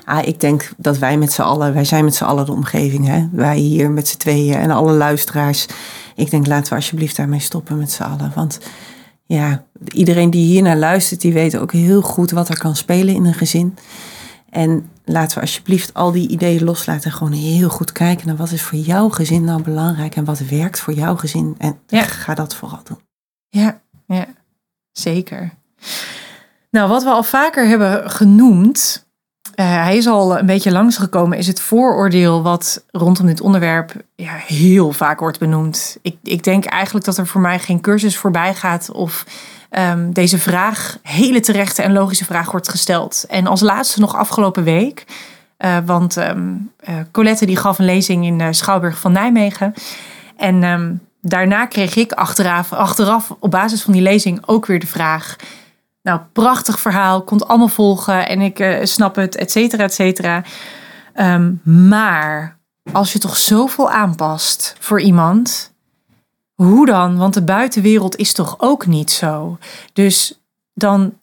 Ah, ik denk dat wij met z'n allen, wij zijn met z'n allen de omgeving. Hè? Wij hier met z'n tweeën en alle luisteraars. Ik denk, laten we alsjeblieft daarmee stoppen met z'n allen. Want ja, iedereen die hier naar luistert, die weet ook heel goed wat er kan spelen in een gezin. En laten we alsjeblieft al die ideeën loslaten en gewoon heel goed kijken naar wat is voor jouw gezin nou belangrijk en wat werkt voor jouw gezin. En Ja. ga dat vooral doen. Ja, ja, zeker. Nou, wat we al vaker hebben genoemd, eh, hij is al een beetje langsgekomen, is het vooroordeel wat rondom dit onderwerp ja, heel vaak wordt benoemd. Ik, ik denk eigenlijk dat er voor mij geen cursus voorbij gaat of ehm, deze vraag, hele terechte en logische vraag, wordt gesteld. En als laatste nog afgelopen week, eh, want ehm, eh, Colette die gaf een lezing in Schouwburg van Nijmegen. En ehm, daarna kreeg ik achteraf, achteraf op basis van die lezing ook weer de vraag. Nou, prachtig verhaal, kon het allemaal volgen en ik eh, snap het, et cetera, et cetera. Ehm, maar als je toch zoveel aanpast voor iemand, hoe dan? Want de buitenwereld is toch ook niet zo. Dus dan,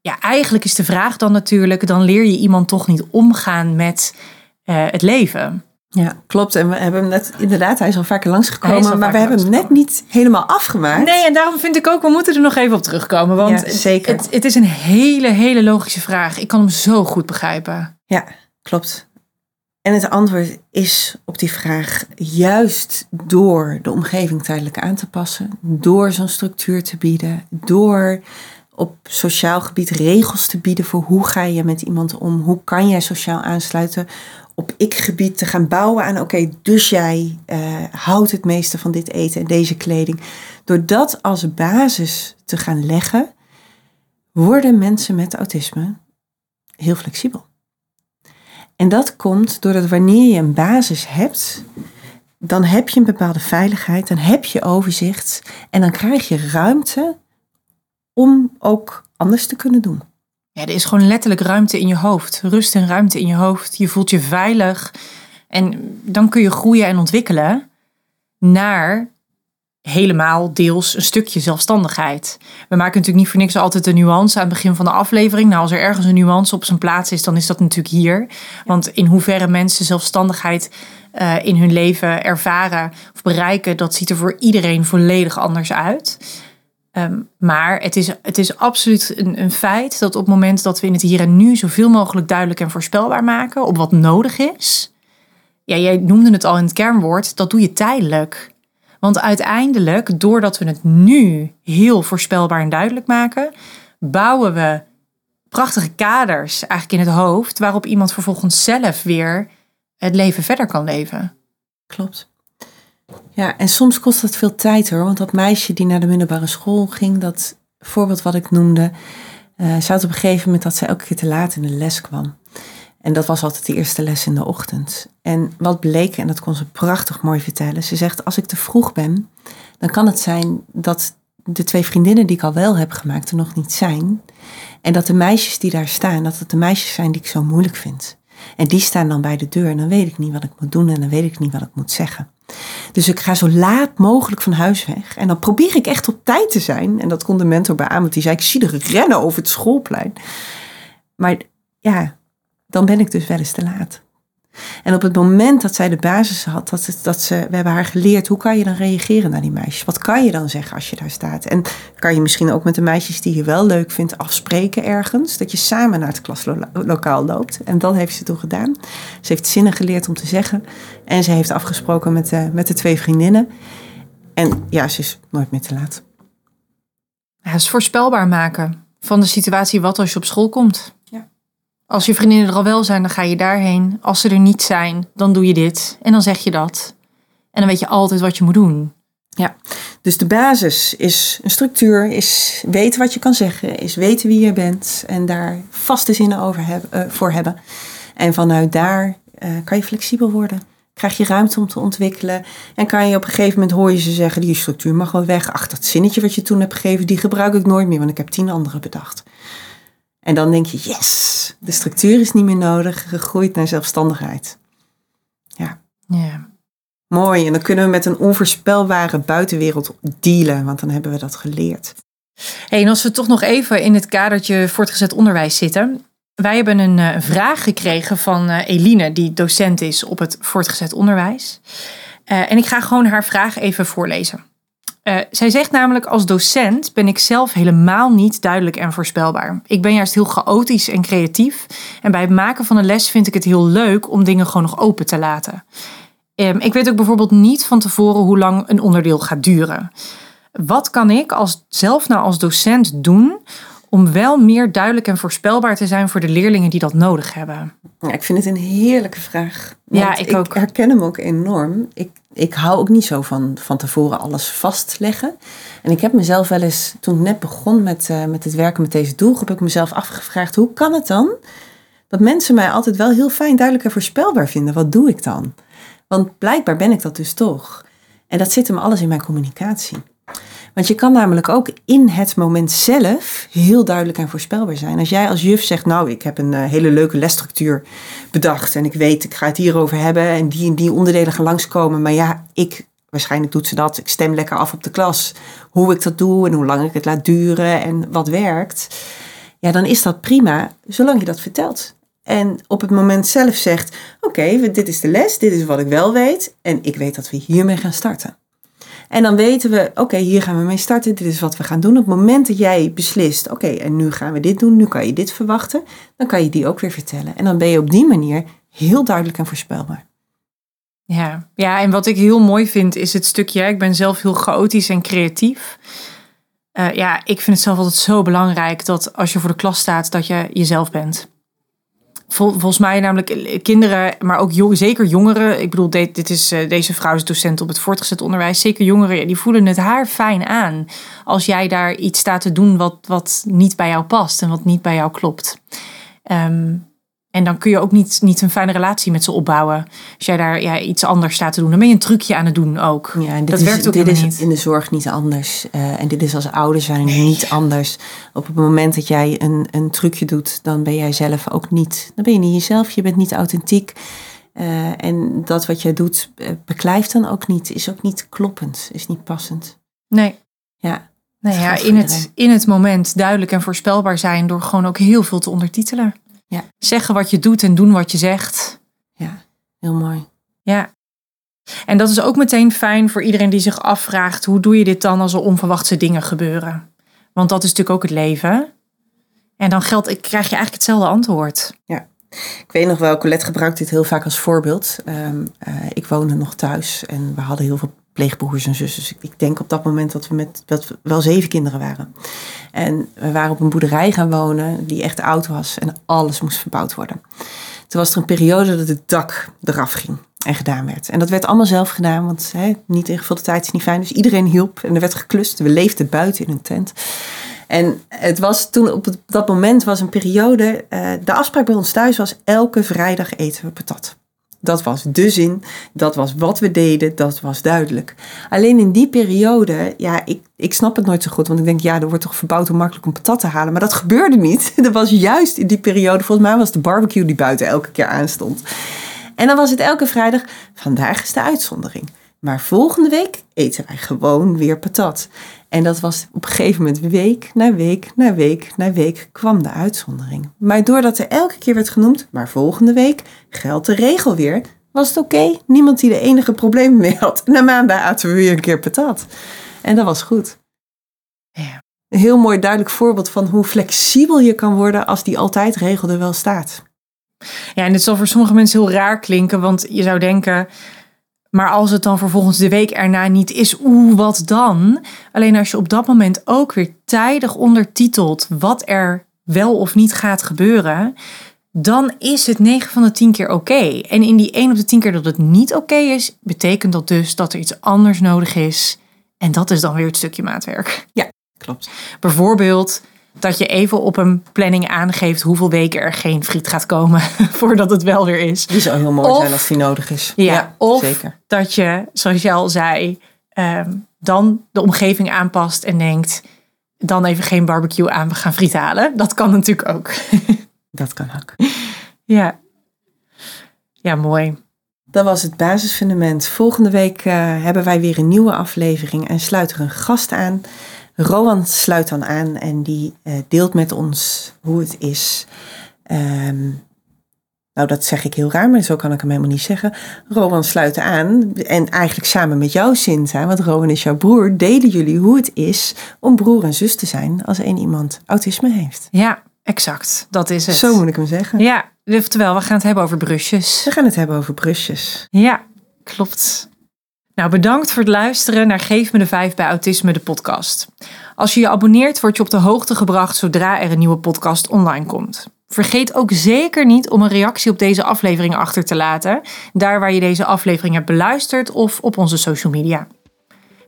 ja, eigenlijk is de vraag dan natuurlijk, dan leer je iemand toch niet omgaan met eh, het leven. Ja, klopt. En we hebben hem net, inderdaad, hij is al vaker langsgekomen, maar we hebben hem net niet helemaal afgemaakt. Nee, en daarom vind ik ook, we moeten er nog even op terugkomen. Want Ja, zeker. Het, het is een hele, hele logische vraag. Ik kan hem zo goed begrijpen. Ja, klopt. En het antwoord is op die vraag juist door de omgeving tijdelijk aan te passen, door zo'n structuur te bieden, door op sociaal gebied regels te bieden voor hoe ga je met iemand om, hoe kan jij sociaal aansluiten, op ik-gebied te gaan bouwen aan, oké, dus jij eh, houdt het meeste van dit eten en deze kleding. Door dat als basis te gaan leggen, worden mensen met autisme heel flexibel. En dat komt doordat wanneer je een basis hebt, dan heb je een bepaalde veiligheid, dan heb je overzicht en dan krijg je ruimte om ook anders te kunnen doen. Ja, er is gewoon letterlijk ruimte in je hoofd. Rust en ruimte in je hoofd. Je voelt je veilig. En dan kun je groeien en ontwikkelen naar helemaal deels een stukje zelfstandigheid. We maken natuurlijk niet voor niks altijd een nuance aan het begin van de aflevering. Nou, als er ergens een nuance op zijn plaats is, dan is dat natuurlijk hier. Want in hoeverre mensen zelfstandigheid eh, in hun leven ervaren of bereiken, dat ziet er voor iedereen volledig anders uit. Ehm, maar het is, het is absoluut een, een feit dat op het moment dat we in het hier en nu zoveel mogelijk duidelijk en voorspelbaar maken op wat nodig is. Ja, jij noemde het al in het kernwoord, dat doe je tijdelijk. Want uiteindelijk, doordat we het nu heel voorspelbaar en duidelijk maken, bouwen we prachtige kaders eigenlijk in het hoofd, waarop iemand vervolgens zelf weer het leven verder kan leven. Klopt. Ja, en soms kost dat veel tijd hoor. Want dat meisje die naar de middelbare school ging, dat voorbeeld wat ik noemde, eh ze had op een gegeven moment dat ze elke keer te laat in de les kwam. En dat was altijd de eerste les in de ochtend. En wat bleek, en dat kon ze prachtig mooi vertellen, ze zegt: Als ik te vroeg ben, dan kan het zijn dat de twee vriendinnen die ik al wel heb gemaakt er nog niet zijn. En dat de meisjes die daar staan, dat het de meisjes zijn die ik zo moeilijk vind. En die staan dan bij de deur en dan weet ik niet wat ik moet doen en dan weet ik niet wat ik moet zeggen. Dus ik ga zo laat mogelijk van huis weg. En dan probeer ik echt op tijd te zijn. En dat kon de mentor beamen, want die zei, ik zie er rennen over het schoolplein. Maar ja, dan ben ik dus wel eens te laat. En op het moment dat zij de basis had, dat, dat ze, we hebben haar geleerd, hoe kan je dan reageren naar die meisjes? Wat kan je dan zeggen als je daar staat? En kan je misschien ook met de meisjes die je wel leuk vindt afspreken ergens, dat je samen naar het klaslokaal loopt. En dat heeft ze toen gedaan. Ze heeft zinnen geleerd om te zeggen en ze heeft afgesproken met de, met de twee vriendinnen. En ja, ze is nooit meer te laat. Het is voorspelbaar maken van de situatie wat als je op school komt. Als je vriendinnen er al wel zijn, dan ga je daarheen. Als ze er niet zijn, dan doe je dit. En dan zeg je dat. En dan weet je altijd wat je moet doen. Ja, dus de basis is een structuur, is weten wat je kan zeggen, is weten wie je bent en daar vaste zinnen over hebben, uh, voor hebben. En vanuit daar uh, kan je flexibel worden krijg je ruimte om te ontwikkelen. En kan je op een gegeven moment hoor je ze zeggen, die structuur mag wel weg. Ach, dat zinnetje wat je toen hebt gegeven, die gebruik ik nooit meer, want ik heb tien andere bedacht. En dan denk je, yes, de structuur is niet meer nodig, gegroeid naar zelfstandigheid. Ja. ja. Mooi, en dan kunnen we met een onvoorspelbare buitenwereld dealen, want dan hebben we dat geleerd. Hey, en als we toch nog even in het kadertje voortgezet onderwijs zitten. Wij hebben een uh, vraag gekregen van uh, Eline, die docent is op het voortgezet onderwijs. Uh, en ik ga gewoon haar vraag even voorlezen. Zij zegt namelijk: Als docent ben ik zelf helemaal niet duidelijk en voorspelbaar. Ik ben juist heel chaotisch en creatief. En bij het maken van een les vind ik het heel leuk om dingen gewoon nog open te laten. Um, ik weet ook bijvoorbeeld niet van tevoren hoe lang een onderdeel gaat duren. Wat kan ik als, zelf nou als docent doen om wel meer duidelijk en voorspelbaar te zijn voor de leerlingen die dat nodig hebben? Ja, ik vind het een heerlijke vraag. Ja, ik, ook. Ik herken hem ook enorm. Ik, ik hou ook niet zo van van tevoren alles vastleggen. En ik heb mezelf wel eens, toen ik net begon met, uh, met het werken met deze doelgroep, heb ik mezelf afgevraagd, hoe kan het dan dat mensen mij altijd wel heel fijn, duidelijk en voorspelbaar vinden? Wat doe ik dan? Want blijkbaar ben ik dat dus toch. En dat zit hem alles in mijn communicatie. Want je kan namelijk ook in het moment zelf heel duidelijk en voorspelbaar zijn. Als jij als juf zegt, nou, ik heb een uh, hele leuke lesstructuur bedacht en ik weet, ik ga het hierover hebben en die en die onderdelen gaan langskomen. Maar ja, ik, waarschijnlijk doet ze dat, ik stem lekker af op de klas. Hoe ik dat doe en hoe lang ik het laat duren en wat werkt. Ja, dan is dat prima, zolang je dat vertelt. En op het moment zelf zegt: Oké, dit is de les, dit is wat ik wel weet. En ik weet dat we hiermee gaan starten. En dan weten we, oké, hier gaan we mee starten. Dit is wat we gaan doen. Op het moment dat jij beslist, oké, en nu gaan we dit doen, nu kan je dit verwachten, dan kan je die ook weer vertellen. En dan ben je op die manier heel duidelijk en voorspelbaar. Ja, ja en wat ik heel mooi vind is het stukje, ik ben zelf heel chaotisch en creatief. Uh, ja, ik vind het zelf altijd zo belangrijk dat als je voor de klas staat, dat je jezelf bent volgens mij namelijk kinderen, maar ook zeker jongeren. Ik bedoel, dit, is, eh, deze vrouw is docent op het voortgezet onderwijs. Zeker jongeren, die voelen het haar fijn aan. Als jij daar iets staat te doen wat, wat niet bij jou past en wat niet bij jou klopt. Um, en dan kun je ook niet, niet een fijne relatie met ze opbouwen. Als jij daar ja, iets anders staat te doen, dan ben je een trucje aan het doen ook. Ja, en dat werkt ook dit is niet. in de zorg niet anders. Uh, en dit is als ouder zijn nee. niet anders. Op het moment dat jij een, een trucje doet, dan ben jij zelf ook niet. Dan ben je niet jezelf, je bent niet authentiek. Uh, en dat wat jij doet, uh, beklijft dan ook niet. Is ook niet kloppend, is niet passend. Nee. Ja. Nee, ja, in, het, in het moment duidelijk en voorspelbaar zijn door gewoon ook heel veel te ondertitelen. Ja. Zeggen wat je doet en doen wat je zegt. Ja, heel mooi. Ja. En dat is ook meteen fijn voor iedereen die zich afvraagt: hoe doe je dit dan als er onverwachte dingen gebeuren? Want dat is natuurlijk ook het leven. En dan geldt, krijg je eigenlijk hetzelfde antwoord. Ja. Ik weet nog wel, Colette gebruikt dit heel vaak als voorbeeld. Um, uh, ik woonde nog thuis en we hadden heel veel pleegbroers en zussen. Dus ik denk op dat moment dat we met dat we wel zeven kinderen waren. En we waren op een boerderij gaan wonen die echt oud was en alles moest verbouwd worden. Toen was er een periode dat het dak eraf ging en gedaan werd. En dat werd allemaal zelf gedaan, want hè, niet ingevulde tijd is niet fijn. Dus iedereen hielp en er werd geklust. We leefden buiten in een tent. En het was toen op dat moment was een periode. Uh, de afspraak bij ons thuis was elke vrijdag eten we patat. Dat was de zin, dat was wat we deden, dat was duidelijk. Alleen in die periode, ja, ik, ik snap het nooit zo goed. Want ik denk, ja, er wordt toch verbouwd om makkelijk een patat te halen. Maar dat gebeurde niet. Dat was juist in die periode, volgens mij was de barbecue die buiten elke keer aanstond. En dan was het elke vrijdag, vandaag is de uitzondering. Maar volgende week eten wij gewoon weer patat. En dat was op een gegeven moment week na week na week na week kwam de uitzondering. Maar doordat er elke keer werd genoemd, maar volgende week geldt de regel weer, was het oké. Niemand die er enige problemen mee had. Na maandag aten we weer een keer patat. En dat was goed. Ja. Een heel mooi duidelijk voorbeeld van hoe flexibel je kan worden als die altijd regel er wel staat. Ja, en dit zal voor sommige mensen heel raar klinken, want je zou denken, maar als het dan vervolgens de week erna niet is, oeh, wat dan? Alleen als je op dat moment ook weer tijdig ondertitelt wat er wel of niet gaat gebeuren, dan is het 9 van de 10 keer oké. En in die 1 op de 10 keer dat het niet oké is, betekent dat dus dat er iets anders nodig is. En dat is dan weer het stukje maatwerk. Ja, klopt. Bijvoorbeeld dat je even op een planning aangeeft hoeveel weken er geen friet gaat komen voordat het wel weer is. Die zou heel mooi Of- zijn als die nodig is. Ja, of zeker. dat je, zoals je al zei, ehm, dan de omgeving aanpast en denkt, dan even geen barbecue aan, we gaan friet halen. Dat kan natuurlijk ook. Dat kan ook. ja. Ja, mooi. Dat was het basisfundament. Volgende week eh, hebben wij weer een nieuwe aflevering en sluit er een gast aan. Rowan sluit dan aan en die eh, deelt met ons hoe het is. Ehm, nou, dat zeg ik heel raar, maar zo kan ik hem helemaal niet zeggen. Rowan sluit aan en eigenlijk samen met jou, Sinta, want Rowan is jouw broer, delen jullie hoe het is om broer en zus te zijn als één iemand autisme heeft. Ja, exact. Dat is het. Zo moet ik hem zeggen. Ja, oftewel, we gaan het hebben over brusjes. We gaan het hebben over brusjes. Ja, klopt. Nou, bedankt voor het luisteren naar Geef me de 5 bij Autisme, de podcast. Als je je abonneert, word je op de hoogte gebracht zodra er een nieuwe podcast online komt. Vergeet ook zeker niet om een reactie op deze aflevering achter te laten, daar waar je deze aflevering hebt beluisterd of op onze social media.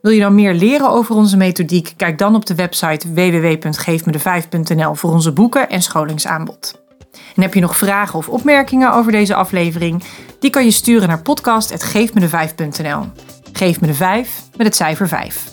Wil je dan meer leren over onze methodiek? Kijk dan op de website www.geefmede5.nl voor onze boeken en scholingsaanbod. En heb je nog vragen of opmerkingen over deze aflevering? Die kan je sturen naar podcast.geefmede5.nl. Geef me de 5 met het cijfer 5.